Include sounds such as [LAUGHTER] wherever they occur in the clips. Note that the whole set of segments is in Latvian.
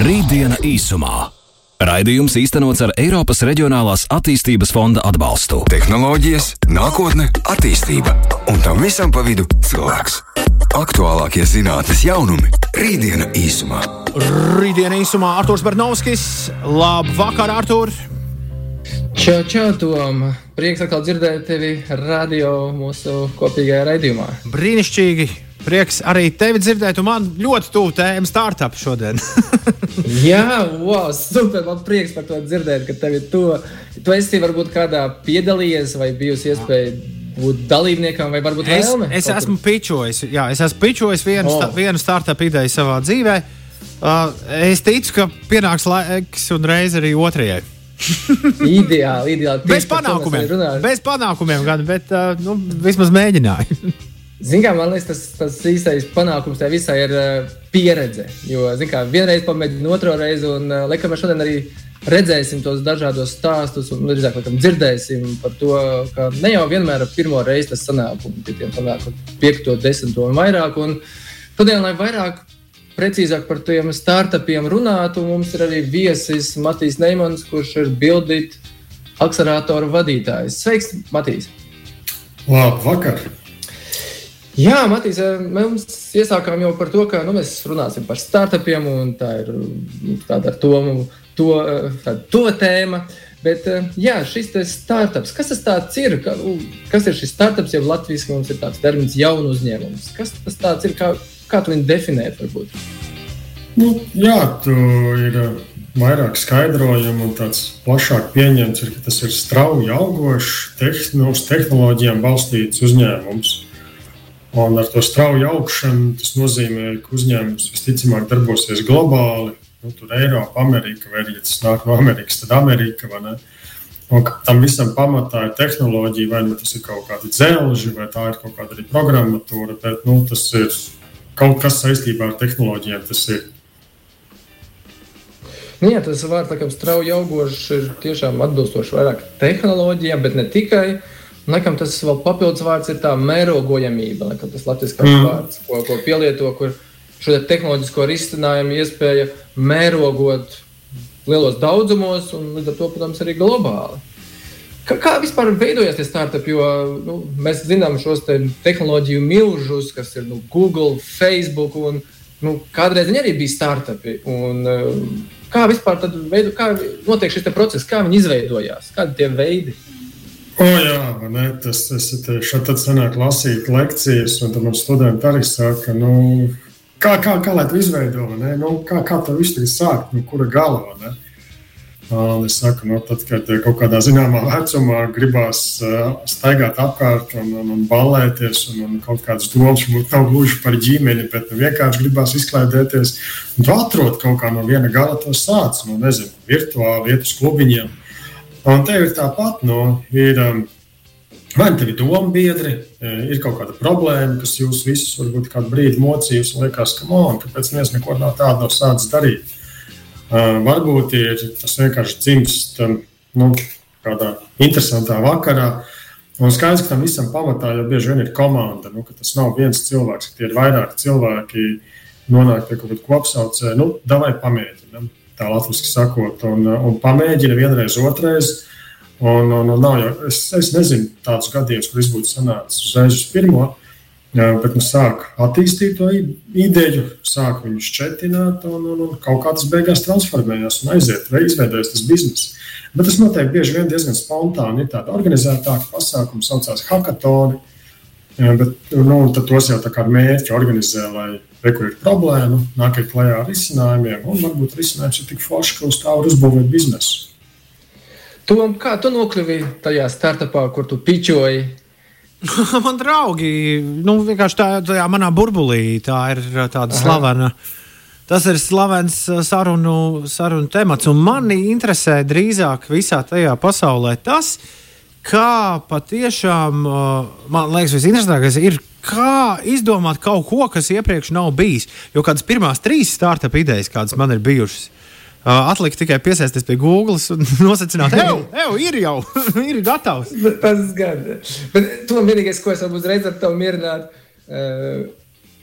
Rītdiena īsumā. Raidījums īstenots ar Eiropas Reģionālās attīstības fonda atbalstu. Tehnoloģijas, nākotne, attīstība un tam visam pa vidu cilvēks. Aktuālākie zinātnīs jaunumi - Rītdiena īsumā. Rītdienā īsumā Arthurs Bernovskis. Labvakar, Artur! Čau, čau, Tom! Prieks atkal dzirdēt tevi radio mūsu kopīgajā raidījumā. Brīnišķīgi! Prieks arī tevi dzirdēt, un man ļoti tuvu tēma startup šodien. [LAUGHS] Jā, wow, super! Man prieks par to dzirdēt, ka tev ir to. Tu esi varbūt kādā piedalījies vai bijusi iespēja būt dalībniekam, vai varbūt es, vēlme? es esmu pičojis, jā, es esmu pičojis vienu, oh. sta, vienu startup ideju savā dzīvē. Uh, es ticu, ka pienāks laiks un reiz arī otrajai. [LAUGHS] ideāli, ideāli. Bez panākumiem, bez panākumiem gan, bet uh, nu, vismaz mēģināju. [LAUGHS] Ziniet, man liekas, tas, tas īstais panākums tajā visā ir uh, pieredze. Jo, ziniet, vienreiz pamēģinām otro reizi, un uh, laikam mēs šodien arī redzēsim tos dažādos stāstus, un drīzāk laikam, dzirdēsim par to, ka ne jau vienmēr ar pirmo reizi tas sanāk, un citiem sanāk piekto, desmito un vairāk. Un šodien, lai vairāk precīzāk par tiem startupiem runātu, mums ir arī viesis Matīs Neimans, kurš ir bildīt akceleratoru vadītājs. Sveiks, Matīs! Labvakar! Jā, Matīs, mēs iesākām jau par to, ka nu, mēs runāsim par startupiem, un tā ir nu, tāda to, to, tāda to tēma. Bet jā, šis startups, kas tas ir? Kas ir šis startups, jau Latvijas mums ir tāds termins, jaunu uzņēmums? Kas tas ir? Kā, kā viņu definēt? Varbūt? Nu, jā, tu ir vairāk skaidrojumu un tāds plašāk pieņemts, ir, ka tas ir strauji augošs, tehn uz tehnoloģijām balstīts uzņēmums. Un ar to strauju augšanu tas nozīmē, ka uzņēmums visticamāk darbosies globāli. Nu, tur Eiropa, Amerika, vai arī ja tas nāk no Amerikas, tad Amerika. Un tam visam pamatā ir tehnoloģija, vai nu tas ir kaut kāda dzelži, vai tā ir kaut kāda arī programmatūra. Bet nu, tas ir kaut kas saistībā ar tehnoloģijām. Ir. Nu, jā, tas vārds, laikam, strauji augošs, ir tiešām atbilstoši vairāk tehnoloģijām, bet ne tikai. Uh, Laikam tas vēl papildus vārds ir tā mērogojamība, laikam tas latviskais mm. vārds, ko, ko pielieto, kur šo te tehnoloģisko risinājumu iespēja mērogot lielos daudzumos un līdz ar to, protams, arī globāli. Kā, kā vispār veidojās tie startupi? Jo nu, mēs zinām šos te tehnoloģiju milžus, kas ir nu, Google, Facebook. Un, nu, kādreiz viņi arī bija startupi. Un, kā vispār veido, kā notiek šis process, kā viņi izveidojās, kādi tie veidi? O, jā, ne, tas ir šeit sanāk lasīt lekcijas, un tad man studenti arī saka, nu, kā, kā, kā lai tu izveido, ne? Nu, kā, kā tu visu sākt, nu, kura galva, ne? Un es saku, nu, tad, kad kaut kādā zināmā vecumā gribās uh, staigāt apkārt un, un, un ballēties, un, un kaut kādas domas varbūt nav gluži par ģimeni, bet nu, vienkārši gribās izklaidēties. Un tu atrod kaut kā no viena gala to sāc, nu, nezinu, virtuāli iet uz klubiņiem Un tev ir tāpat, nu, ir, um, vai nu tev ir doma biedri, e, ir kaut kāda problēma, kas jūs visus varbūt kādu brīdi mocījus un liekas, ka, man, kāpēc neviens neko no tādu nav sācis darīt. Uh, varbūt ir tas vienkārši dzimst um, nu, kādā interesantā vakarā. Un skaidrs, ka tam visam pamatā jau bieži vien ir komanda. Nu, tas nav viens cilvēks, tie ir vairāki cilvēki, nonāk pie kaut kāda kopsaucēja. Nu, davai pamēģinām tā latviešu sakot, un, un pamēģina vienreiz, otrreiz. Un, un, un nav jau, es, es nezinu tādus gadījumus, kur es būtu sanācis uzreiz uz pirmo, bet nu, sāk attīstīt to ideju, sāk viņu šķetināt, un, un, un kaut kā tas beigās transformējās un aiziet, vai izveidojas tas bizness. Bet tas notiek bieži vien diezgan spontāni. Ir tāda organizētāka pasākuma, saucās hackathoni. Bet nu, tos jau tā kā mērķi organizē, lai re, kur ir problēma, nākat klajā ar risinājumiem, un varbūt risinājums ir tik foršs, ka uz tā var uzbūvēt biznesu. Tom, kā tu nokļuvi tajā startupā, kur tu pičoji? [LAUGHS] Man draugi, nu, vienkārši tā, tajā manā burbulī, tā ir tāda Aha. slavena. Tas ir slavens uh, sarunu, sarunu temats, un mani interesē drīzāk visā tajā pasaulē tas, kā patiešām, uh, man liekas, visinteresantākais ir, kā izdomāt kaut ko, kas iepriekš nav bijis. Jo kādas pirmās trīs startup idejas, kādas man ir bijušas, uh, atlika tikai piesaisties pie Google un [LAUGHS] nosacināt, ka ir jau [LAUGHS] ir gatavs. Tas gan. Bet to vienīgais, ko es varbūt reiz ar tevi mierinātu. Uh,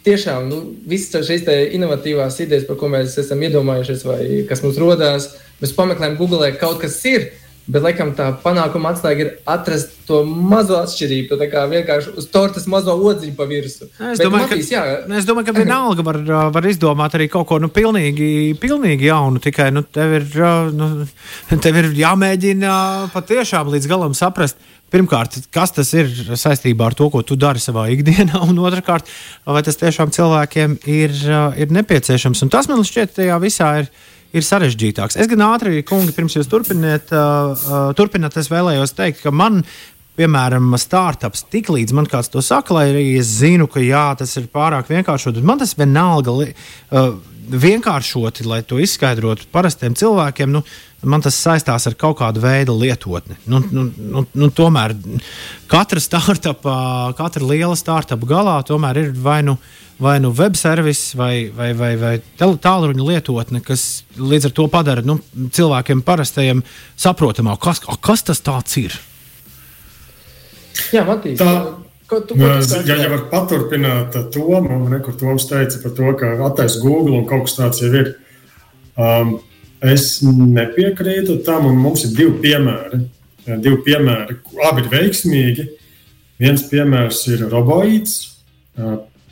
tiešām nu, visas šīs inovatīvās idejas, par ko mēs esam iedomājušies, vai kas mums rodās, mēs pameklējam Google, kaut kas ir. Bet, laikam, tā panākuma atslēga ir atrast to mazo atšķirību, to kā vienkārši uz tortes mazo odziņu pa virsmu. Es domāju, Matīs, ka, jā. es domāju, ka vienalga var, var izdomāt arī kaut ko nu, pilnīgi, pilnīgi jaunu. Tikai nu, tev, ir, nu, [LAUGHS] tev ir jāmēģina patiešām līdz galam saprast. Pirmkārt, kas tas ir saistībā ar to, ko tu dari savā ikdienā, un otrkārt, vai tas tiešām cilvēkiem ir, ir nepieciešams. Un tas man šķiet, tajā visā ir ir sarežģītāks. Es gan ātri, kungi, pirms jūs turpiniet, uh, uh, turpināt, es vēlējos teikt, ka man, piemēram, startups, tik līdz man kāds to saka, lai arī es zinu, ka jā, tas ir pārāk vienkāršot, man tas vienalga. Uh, vienkāršoti, lai to izskaidrotu parastiem cilvēkiem, nu, man tas saistās ar kaut kādu veidu lietotni. Nu, nu, nu, nu, tomēr katra startup, katra liela startup galā tomēr ir vai nu. Uh, vai nu web servis, vai, vai, vai, vai tālruņa lietotne, kas līdz ar to padara nu, cilvēkiem parastajiem saprotamāku, kas, kas tas ir. Jā, Matīs, tā, ko tu, ko tu ja, ja var paturpināt to, man kur Toms teica par to, ka attaisa Google un kaut kas tāds jau ir. Um, es nepiekrītu tam, un mums ir divi piemēri. Divi piemēri, abi ir veiksmīgi. Viens piemērs ir roboīds.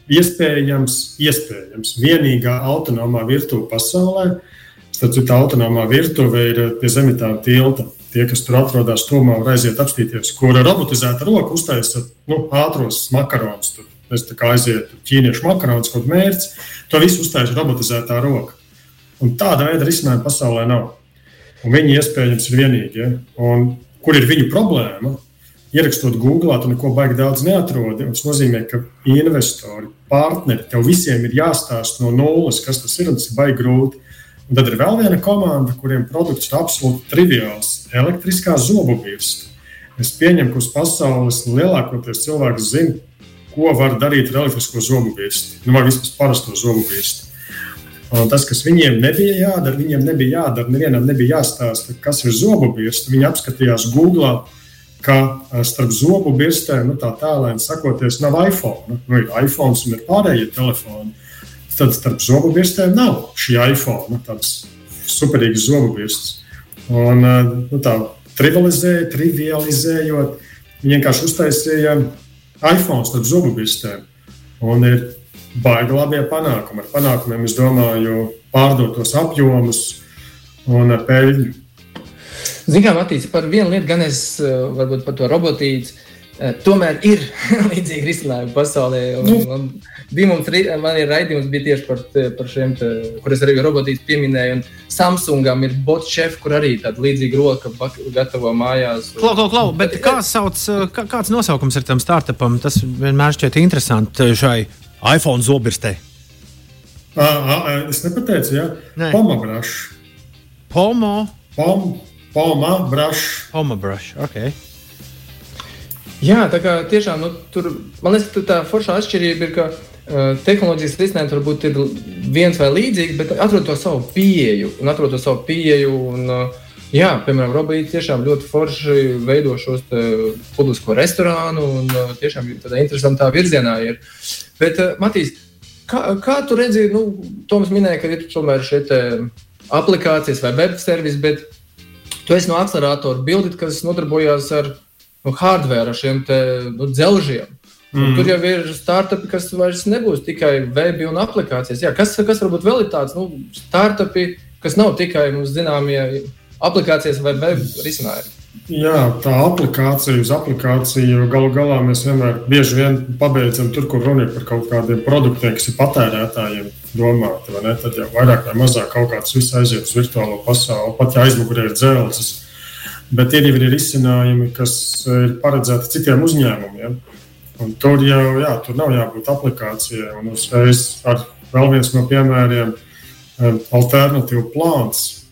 Iespējams, iespējams vienīgā autonomā virtuve pasaulē. Tad tā autonomā virtuve ir pie zemitām tilta. Tie, kas tur atrodas, tomēr var aiziet apstīties, kur robotizēta roka uztaisa nu, ātros makaronus. Tur es kā aizietu ķīniešu makaronus, kaut mērķis. To visu uztaisa robotizētā roka. Un tāda veida risinājuma pasaulē nav. Un viņi iespējams ir vienīgie. Ja? Un kur ir viņu problēma? Ierakstot Google, tu neko baigi daudz neatrodi. Tas nozīmē, ka investori, partneri, tev visiem ir jāstāsta no nulles, kas tas ir, un tas ir baigi grūti. Un tad ir vēl viena komanda, kuriem produkts ir absolūti triviāls - elektriskā zobu birsta. Es pieņemu, ka uz pasaules lielākoties cilvēki zina, ko var darīt ar elektrisko zobu birstu, nu, vai vismaz parasto zobu birstu. Un tas, kas viņiem nebija jādara, viņiem nebija jādara, nevienam nebija jāstāsta, kas ir zobu birsta. Viņi apskatījās Google ka eh, starp zobu birstēm, nu, tā tālēni sakoties, nav iPhone. Nu, ir iPhone un ir pārējie telefoni. Tad starp zobu birstēm nav šī iPhone, nu, tādas superīgas zobu birstas. Un eh, nu, tā trivializēja, trivializējot, viņi vienkārši uztaisīja iPhone starp zobu birstēm. Un ir baigi labie panākumi. Ar panākumiem es domāju pārdotos apjomus un peļņu. Zinām, kā Matīs, par vienu lietu gan es eh, varbūt par to robotīcu. Eh, tomēr ir [LAUGHS] līdzīgi risinājumi pasaulē. Un, nu. un mums, man ir raidījums bija tieši par, par šiem, te, kur es arī robotīcu pieminēju. Samsungam ir bots šef, kur arī tāda līdzīga roka gatavo mājās. Klau, klau, klau, bet kā sauc, eh, kā, kāds nosaukums ir tam startupam? Tas vienmēr šķiet interesanti šai iPhone zobirstei. Es nepateicu, jā. Pomabrašs. Pomo. Pom. Poma brush. Poma brush, ok. Jā, tā kā tiešām nu, tur, man liekas, tā foršā atšķirība ir, ka uh, tehnoloģijas risinājums varbūt ir viens vai līdzīgs, bet atrod to savu pieeju un atrod to savu pieeju. Un, uh, jā, piemēram, Robīts tiešām ļoti forši veido šos publisko restorānu un uh, tiešām tādā interesantā virzienā ir. Bet, uh, Matīs, kā, kā tu redzi, nu, Toms minēja, ka ir tomēr šeit aplikācijas vai web servis, bet Tu esi no akceleratora bildi, kas nodarbojās ar nu, hardware, ar šiem te, nu, dzelžiem. Mm. Tur jau ir startupi, kas vairs nebūs tikai web un aplikācijas. Jā, kas, kas varbūt vēl ir tāds nu, startupi, kas nav tikai mums zināmie aplikācijas vai web risinājumi? Jā, tā aplikācija uz aplikāciju galu galā mēs vienmēr bieži vien pabeidzam tur, kur runa ir par kaut kādiem produktiem, kas ir patērētājiem domāti. Tad jau vairāk vai mazāk kaut kāds viss aiziet uz virtuālo pasauli, pat ja aizmugurē ir dzelzs. Bet ir jau ir izcinājumi, kas ir paredzēti citiem uzņēmumiem. Un tur jau jā, tur nav jābūt aplikācijai. Un uzreiz ar vēl viens no piemēriem - alternatīvu plāns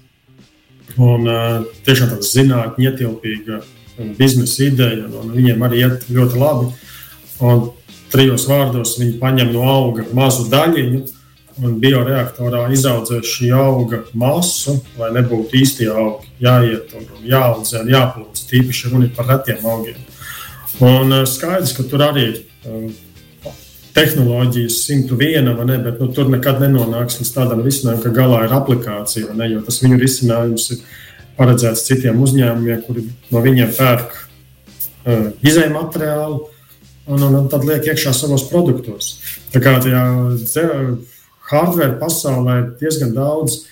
Un, uh, tiešām tāda zinātnē ietilpīga biznesa ideja, un viņiem arī iet ļoti labi. Un trijos vārdos viņi paņem no auga mazu daļiņu, un bioreaktorā izaudzē šī auga masu, lai nebūtu īsti augi. Jāiet un jāaudzē, jāplūst. Tīpaši runa par retiem augiem. Un uh, skaidrs, ka tur arī uh, tehnoloģijas 101, ne, bet nu, tur nekad nenonāks līdz tādam risinājumam, ka galā ir aplikācija, ne, jo tas viņu risinājums ir paredzēts citiem uzņēmumiem, kuri no viņiem pērk uh, izējuma materiālu un, un, un tad liek iekšā savos produktos. Tā kā tajā hardware pasaulē ir diezgan daudz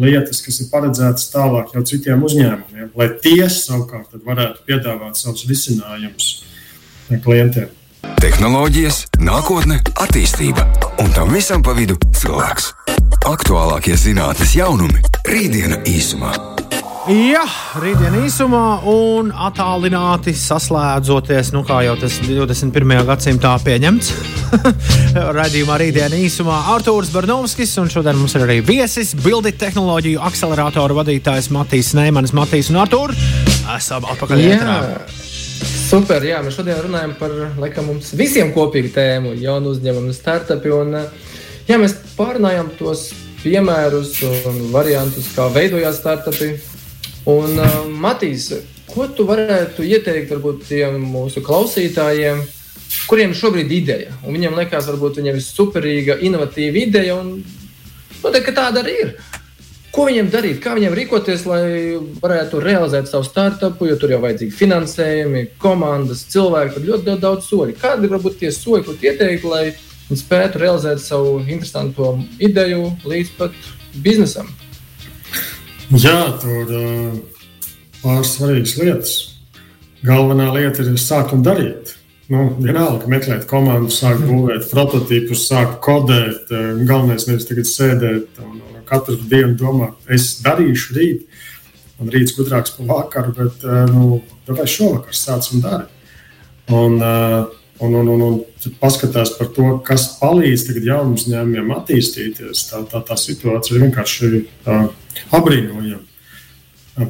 lietas, kas ir paredzētas tālāk jau citiem uzņēmumiem, lai tie savukārt varētu piedāvāt savus risinājumus klientiem. Tehnoloģijas, nākotne, attīstība un tam visam pa vidu cilvēks. Aktuālākie zinātnīs jaunumi - rītdiena īsumā. Jā, rītdien īsumā un attālināti saslēdzoties, nu kā jau tas 21. gadsimtā pieņemts. [LAUGHS] Radījumā rītdien īsumā Artūrs Barnovskis, un šodien mums ir arī viesis, bildi tehnoloģiju akceleratoru vadītājs Matīs Neimanis. Matīs un Artūr, esam atpakaļ. Super, jā, mēs šodien runājam par, laikam, mums visiem kopīgu tēmu, jaunu uzņēmumu, startupi, un jā, mēs pārunājam tos piemērus un variantus, kā veidojās startupi, Un, uh, Matīs, ko tu varētu ieteikt varbūt, tiem mūsu klausītājiem, kuriem šobrīd ir ideja? Un viņiem liekas, varbūt viņiem ir superīga, inovatīva ideja, un noteikti tāda arī ir. Ko viņiem darīt, kā viņiem rīkoties, lai varētu realizēt savu startupu, jo tur jau vajadzīgi finansējumi, komandas, cilvēki, tur ļoti, ļoti daudz soļu. Kādi ir varbūt tie soļi, ko ieteikt, lai viņi spētu realizēt savu interesantu ideju līdz pat biznesam? Jā, tur ir pāris svarīgas lietas. Galvenā lieta ir sākt un darīt. Nu, vienalga, meklēt komandu, sākt būvēt prototīpus, sākt kodēt. Galvenais nevis tagad sēdēt un katru dienu domāt, es darīšu rīt, un rīts gudrāks par vakaru, bet nu, vai šovakar sāc un dari. Un, un, un, un, un paskatās par to, kas palīdz jaunam uzņēmumiem attīstīties. Tā, tā, tā situācija ir vienkārši uh, apbrīnojami.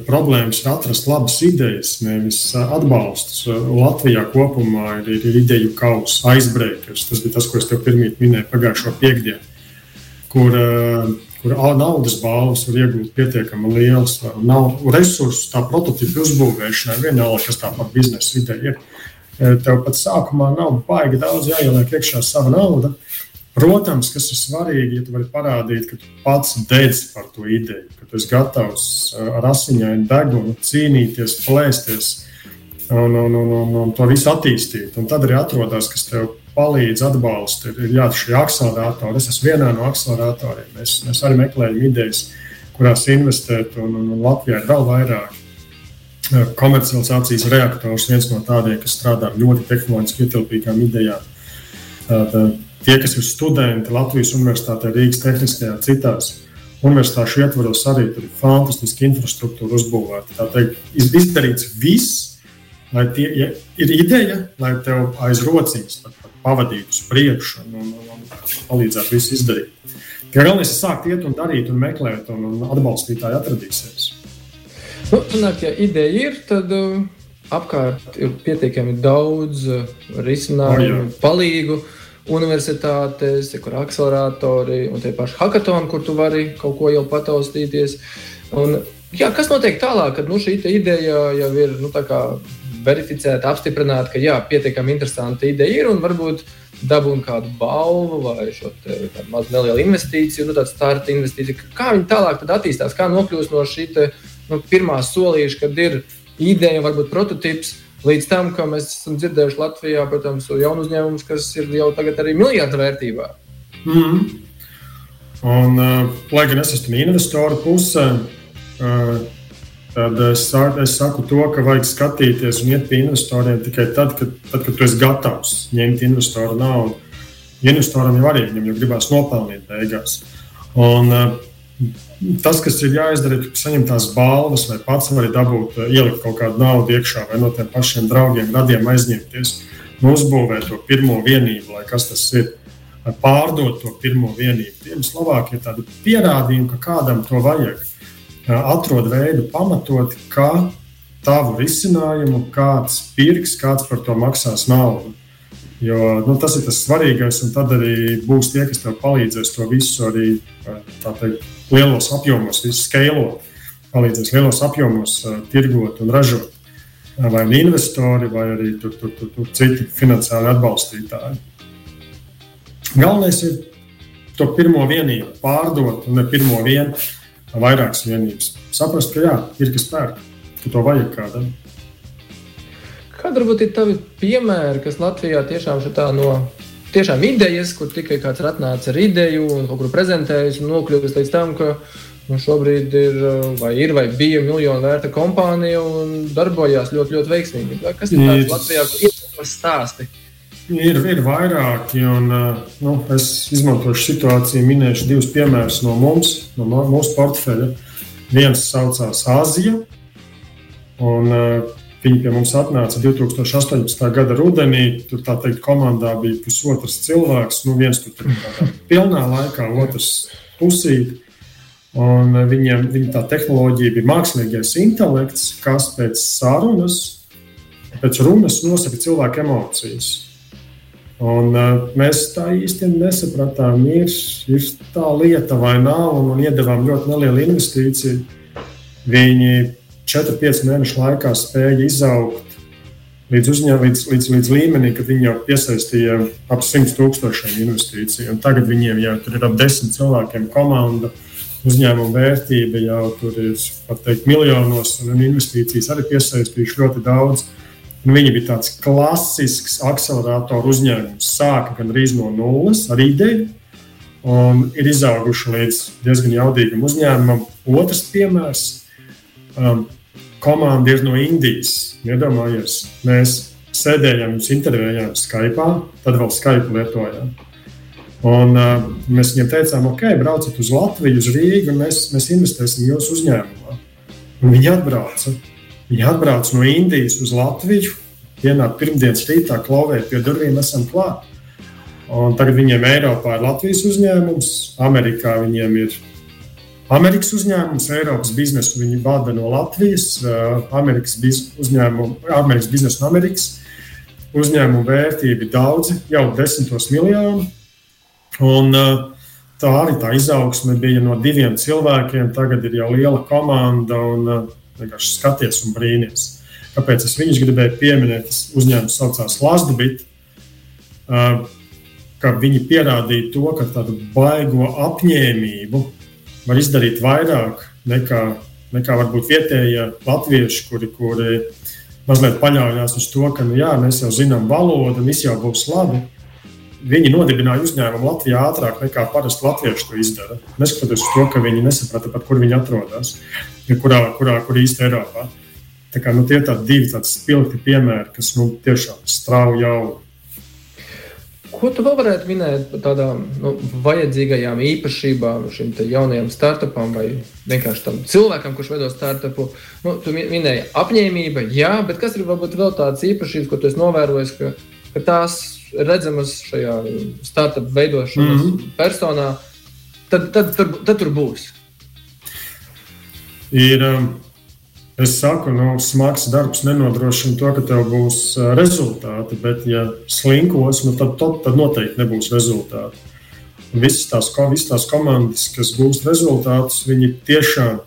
Problēmas ir atrast labas idejas, nevis atbalstus. Latvijā kopumā ir, ir ideju kausa, aizbreakers. Tas bija tas, ko es tev pirmie minēju pagājušo piekdienu, kur, kur naudas balvas var iegūt pietiekami lielas. Nav resursu tā prototypu uzbūvēšanai, vienalga, kas tā par biznesa ideja ir. Tev pat sākumā nav baigi daudz jāieliek iekšā sava nauda. Protams, kas ir svarīgi, ja tu vari parādīt, ka tu pats dedz par to ideju, ka tu esi gatavs ar asiņainu degunu cīnīties, plēsties un, un, un, un, un to visu attīstīt. Un tad arī atrodas, kas tev palīdz, atbalsta. Ir, ir jāatrod šī akceleratora. Es esmu vienā no akceleratoriem. Mēs, mēs arī meklējam idejas, kurās investēt, un, un, un Latvijā ir vēl vairāk. Komercializācijas reaktors viens no tādiem, kas strādā ar ļoti tehnoloģiski ietilpīgām idejām. Tātad, tie, kas ir studenti Latvijas Universitātē, Rīgas Tehniskajā, citās universitāšu ietvaros, arī tur ir fantastiska infrastruktūra uzbūvēta. Tā teikt, izdarīts viss, lai tie ja ir ideja, lai tev aiz rociņas pavadītu uz priekšu un, un, un, un palīdzētu visu izdarīt. Galvenais ir sākt iet un darīt, un meklēt, un, un atbalstītāji atradīsies. Nu, sanāk, ja ideja ir, tad uh, apkārt ir pietiekami daudz uh, risinājumu, oh, palīdzību universitātes, kur ir akceleratori un tie paši hackathoni, kur tu vari kaut ko jau pataustīties. Un, jā, kas notiek tālāk, kad nu, šī ideja jau ir nu, verificēta, apstiprināta, ka jā, pietiekami interesanta ideja ir un varbūt dabūt kādu balvu vai šo mazu nelielu investīciju, nu, tādu starta investīciju. Kā viņi tālāk attīstās, kā nokļūst no šī te, nu, pirmā solīša, kad ir ideja, varbūt prototyps Līdz tam, ka mēs esam dzirdējuši Latvijā, protams, jaunu uzņēmumus, kas ir jau tagad arī miljardu vērtībā. Mm -hmm. Un, uh, lai gan es esmu investoru pusē, uh, tad es, es saku to, ka vajag skatīties un iet pie investoriem tikai tad, kad, tad, kad tu esi gatavs ņemt investoru naudu. Investoram jau arī viņam jau gribās nopelnīt beigās. Un, uh, tas, kas ir jāizdara, ir saņemt tās balvas, vai pats var dabūt, eh, ielikt kaut kādu naudu iekšā, vai no tiem pašiem draugiem, radiem aizņemties, nu, uzbūvēt to pirmo vienību, lai kas tas ir. Pārdot to pirmo vienību. Tiem Slovākiem ir tādi pierādījumi, ka kādam to vajag. Atrod veidu pamatot, kā tavu risinājumu kāds pirks, kāds par to maksās naudu. Jo, nu, tas ir tas svarīgais, un tad arī būs tie, kas tev palīdzēs to visu arī teikt, lielos apjomos, visu skalot, palīdzēs lielos apjomos tirgot un ražot. Vai nu investori, vai arī tur, tur, tur, tur citi finansiāli atbalstītāji. Galvenais ir to pirmo vienību pārdot, un ne pirmo vienu, vairākas vienības. Saprast, ka jā, ir kas pērk, ka to vajag kādam. Kāda varbūt ir tavi piemēri, kas Latvijā tiešām ir tā no tiešām idejas, kur tikai kāds ir atnācis ar ideju un kaut kur prezentējis un nokļuvis līdz tam, ka nu, šobrīd ir vai, ir vai bija miljonu vērta kompānija un darbojās ļoti, ļoti veiksmīgi. Kas ir tāds Latvijā, kur ir stāsti? Ir, ir vairāki, un nu, es izmantošu situāciju, minēšu divus piemērus no mums, no mūsu portfeļa. Viens saucās Āzija, un viņi pie mums atnāca 2018. gada rudenī. Tur tā teikt, komandā bija pusotrs cilvēks, nu viens tur bija pilnā laikā, otrs pusīt. Un viņiem viņa tā tehnoloģija bija mākslīgais intelekts, kas pēc sarunas, pēc runas nosaka cilvēku emocijas. Un, uh, mēs tā īsti nesapratām, ir, ir tā lieta vai nav, un, un iedavām ļoti nelielu investīciju. Viņi 4-5 mēnešu laikā spēja izaugt līdz, uzņēm, līdz, līdz, līdz līmenī, kad viņi jau piesaistīja ap 100 tūkstošiem investīciju. Un tagad viņiem jau ir ap 10 cilvēkiem komanda. Uzņēmuma vērtība jau tur ir teikt, miljonos, un investīcijas arī piesaistījuši ļoti daudz. Uh, viņi bija tāds klasisks akceleratoru uzņēmums. Sāka gan arī no nulles ar ideju, un ir izauguši līdz diezgan jaudīgam uzņēmumam. Otrs piemērs um, - komanda ir no Indijas. Iedomājieties, mēs sēdējām, jūs intervējām Skype, tad vēl Skype lietojām. Un, uh, mēs viņiem teicām, ok, brauciet uz Latviju, uz Rīgu, un mēs, mēs investēsim jūsu uzņēmumā. Un viņi atbrauca. Viņi atbrauc no Indijas uz Latviju. Vienā pirmdienas rītā klauvē pie durvīm esam klāt. Un tagad viņiem Eiropā ir Latvijas uzņēmums, Amerikā viņiem ir Amerikas uzņēmums, Eiropas biznesu viņi vada no Latvijas, Amerikas, biz, uzņēmumu, Amerikas biznesu no Amerikas. Uzņēmumu vērtība ir daudzi, jau desmitos miljonu. Un, tā arī tā izaugsme bija no diviem cilvēkiem. Tagad ir jau liela komanda. Un, vienkārši skaties un brīnīties. Kāpēc es viņus gribēju pieminēt? Tas uzņēmums saucās Lasdabit, ka viņi pierādīja to, ka tādu baigo apņēmību var izdarīt vairāk nekā, nekā varbūt vietējie latvieši, kuri, kuri mazliet paļaujas uz to, ka nu, jā, mēs jau zinām valodu, viss jau būs labi. Viņi nodibināja uzņēmumu Latvijā ātrāk nekā parasti latvieši to izdara. Neskatoties uz to, ka viņi nesaprata, pat kur viņi atrodas kurā, kurā kur īsti Eiropā. Tā kā, nu, tie ir divi tādi spilgti piemēri, kas nu, tiešām strauji jau. Ko tu vēl varētu minēt par tādām nu, vajadzīgajām īpašībām šim jaunajam startupam vai vienkārši tam cilvēkam, kurš veido startupu? Nu, tu minēji apņēmība, jā, bet kas ir varbūt vēl tādas īpašības, ko tu esi novērojis, ka, ka tās redzamas šajā startup veidošanas mm -hmm. personā, tad, tad, tad, tad tur būs ir, um, es saku, nu, smags darbs nenodrošina to, ka tev būs uh, rezultāti, bet, ja slinkos, nu, tad, tad, tad noteikti nebūs rezultāti. Un visas tās, visas tās komandas, kas gūst rezultātus, viņi tiešām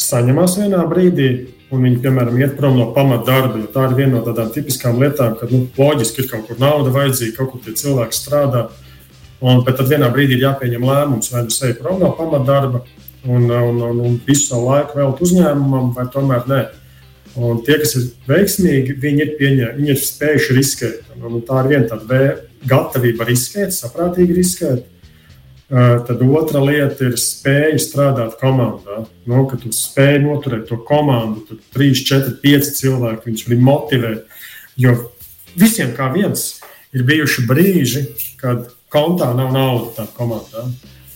saņemās vienā brīdī, un viņi, piemēram, iet prom no pamatdarba. Tā ir viena no tādām tipiskām lietām, kad nu, loģiski ir kaut kur nauda vajadzīga, kaut kur tie cilvēki strādā. Un, bet tad vienā brīdī ir jāpieņem lēmums, vai nu sevi prom no pamatdarba, un, un, un, un visu savu laiku veltīt uzņēmumam, vai tomēr nē. Un tie, kas ir veiksmīgi, viņi ir, pieņē, viņi ir spējuši riskēt. Un, un tā ir viena tāda gatavība riskēt, saprātīgi riskēt. Uh, tad otra lieta ir spēja strādāt komandā. Nu, kad tu spēj noturēt to komandu, tad 3, 4, 5 cilvēki viņus var motivēt. Jo visiem kā viens ir bijuši brīži, kad kontā nav naudas tādā komandā.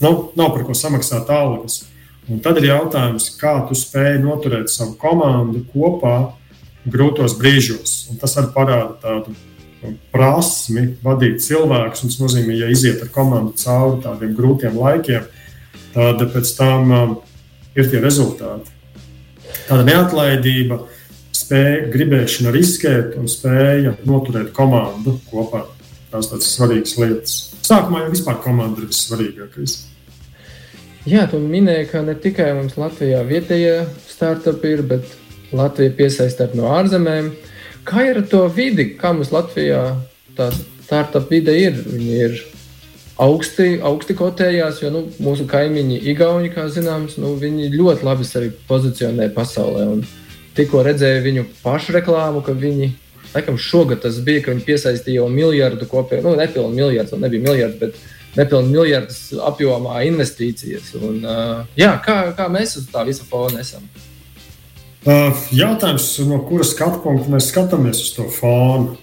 Nu, nav par ko samaksāt algas. Un tad ir jautājums, kā tu spēj noturēt savu komandu kopā grūtos brīžos. Un tas arī parāda tādu prasmi vadīt cilvēkus. Tas nozīmē, ja iziet ar komandu cauri tādiem grūtiem laikiem, tad pēc tam um, ir tie rezultāti. Tāda neatlaidība, spēja, gribēšana riskēt un spēja noturēt komandu kopā. Tās tādas svarīgas lietas. Sākumā jau vispār komanda ir vissvarīgākais. Jā, tu minēji, ka ne tikai mums Latvijā vietējie startupi ir, bet Latvija piesaistīt no ārzemēm. Kā ir ar to vidi, kā mums Latvijā tā startup vide ir? Viņi ir augsti, augsti kotējās, jo nu, mūsu kaimiņi, Igauni, kā zināms, nu, viņi ļoti labi sevi pozicionē pasaulē. Un tikko redzēju viņu pašu reklāmu, ka viņi, laikam, šogad tas bija, ka viņi piesaistīja jau miljardu kopēju, nu, nepilnu miljardu, nebija miljards, bet nepilnu miljardus apjomā investīcijas. Un, uh, jā, kā, kā mēs uz tā visa fona esam? Uh, jautājums, no kuras skatu punkta mēs skatāmies uz to fonu?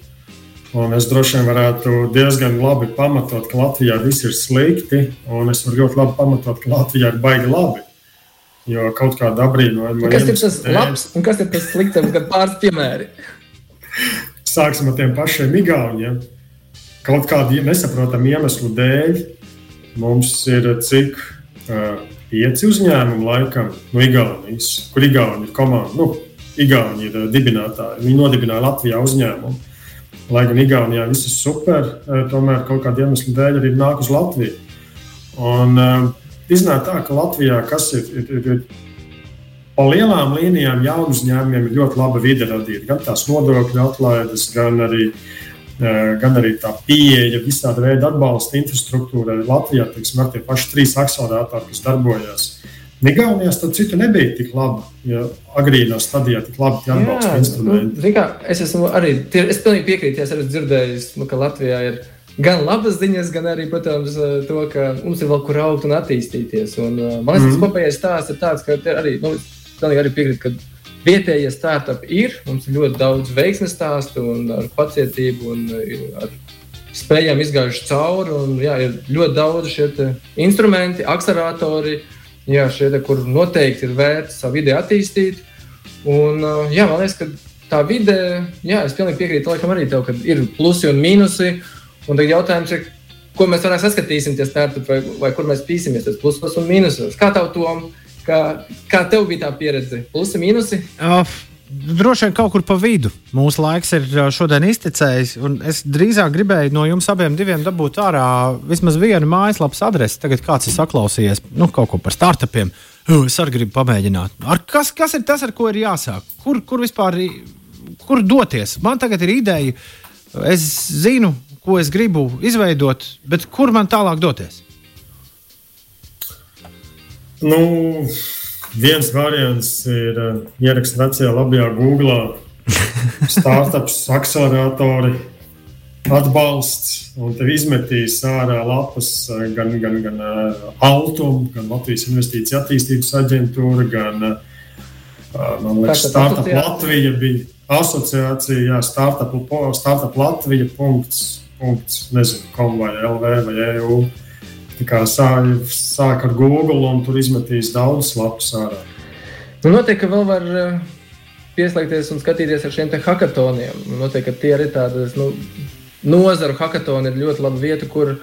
Un es droši vien varētu diezgan labi pamatot, ka Latvijā viss ir slikti, un es varu ļoti labi pamatot, ka Latvijā ir baigi labi. Jo kaut kāda apbrīnojama. Kas ir tas labs un kas ir tas sliktais, kad pāris piemēri? Sāksim ar tiem pašiem Igauniem. Kaut kādu nesaprotamu iemeslu dēļ mums ir cik uh, pieci uzņēmumi laikam no Igaunijas, kur Igauni ir komanda. Nu, Igauni ir uh, dibinātāji. Viņi nodibināja Latvijā uzņēmumu. Lai gan Igaunijā viss ir super, uh, tomēr kaut kāda iemesla dēļ arī nāk uz Latviju. Un, uh, Iznāk tā, ka Latvijā kas ir, ir, ir, ir pa lielām līnijām jaunu uzņēmumiem ir ļoti laba vide radīta. Gan tās nodokļu atlaides, gan arī, gan arī tā pieeja visāda veida atbalsta infrastruktūrai. Latvijā teiksim, ar tie paši trīs akceleratori, kas darbojas. Igaunijā tas citu nebija tik labi, ja agrīnā stadijā tik labi atbalsta nu, instrumenti. Nu, kā, es esmu arī, es pilnīgi piekrītu, es esmu dzirdējis, nu, ka Latvijā ir gan labas ziņas, gan arī, protams, eh, to, ka mums ir vēl kur augt un attīstīties. Un, eh, man liekas, mm. tas mhm. kopējais stāsts ir tāds, ka arī, nu, arī piekrīt, ka vietējie startupi ir. Mums ir ļoti daudz veiksmes stāstu un ar pacietību un eh, ar spējām izgājuši cauri. Un, jā, ir ļoti daudz šie instrumenti, akceleratori, jā, šie, te, kur noteikti ir vērts savu vidi attīstīt. Un, jā, man liekas, ka tā vide, jā, es pilnīgi piekrītu, laikam arī tev, ka ir plusi un mīnusi. Un tad jautājums ir, ko mēs varam saskatīsim, startup, vai, vai kur mēs pīsimies, tas plusos un mīnusos. Kā tev, Tom, kā, kā tev bija tā pieredze? Plusi, mīnusi? Uh. Droši vien kaut kur pa vidu. Mūsu laiks ir šodien iztecējis. Es drīzāk gribēju no jums abiem dabūt ārā vismaz vienu mājaslapas adresi. Tagad kāds ir saklausījies nu, kaut ko par startupiem. Es arī gribu pamēģināt. Ar kas, kas ir tas, ar ko ir jāsāk? Kur, kur vispār kur doties? Man tagad ir ideja. Es zinu, ko es gribu izveidot, bet kur man tālāk doties? Nu, viens variants ir uh, ierakstīt vecajā labajā Google [LAUGHS] startups, akceleratori, atbalsts, un tev izmetīs ārā lapas uh, gan, gan, gan uh, Altuma, gan Latvijas Investīcija attīstības aģentūra, gan uh, liekas, Startup Latvija bija asociācija, jā, Startup, startup Latvija. Punkts punkts, nezinu, kom vai LV vai EU. Kā sāk, sāk ar Google un tur izmetīs daudz lapus ārā. Nu, noteikti, vēl var eh, pieslēgties un skatīties ar šiem hackathoniem. Noteikti, ka tie arī tādas nu, nozaru hackathoni ir ļoti laba vieta, kur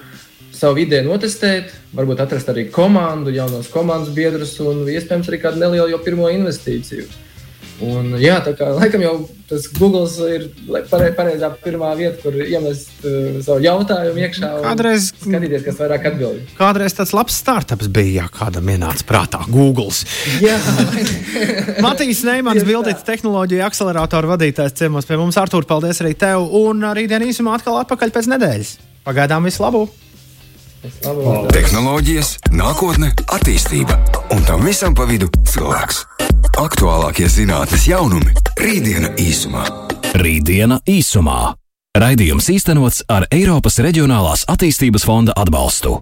savu ideju notestēt, varbūt atrast arī komandu, jaunos komandas biedrus un iespējams arī kādu nelielu pirmo investīciju. Un, jā, tā kā laikam jau tas Google ir pareizā pirmā vieta, kur iemest uh, savu jautājumu iekšā. Kādreiz, skatīties, kas vairāk atbild. Kādreiz tāds labs startups bija, ja kādam ienāca prātā Google. [LAUGHS] Matīs Neimans, Bildītas tehnoloģija akceleratoru vadītājs ciemos pie mums. Artur, paldies arī tev. Un rītdien īsumā atkal atpakaļ pēc nedēļas. Pagaidām visu labu! Tehnoloģijas, nākotne, attīstība un tam visam pa vidu cilvēks. Aktuālākie zinātnīs jaunumi - Rītdiena īsumā. Rītdiena īsumā. Raidījums īstenots ar Eiropas Reģionālās attīstības fonda atbalstu.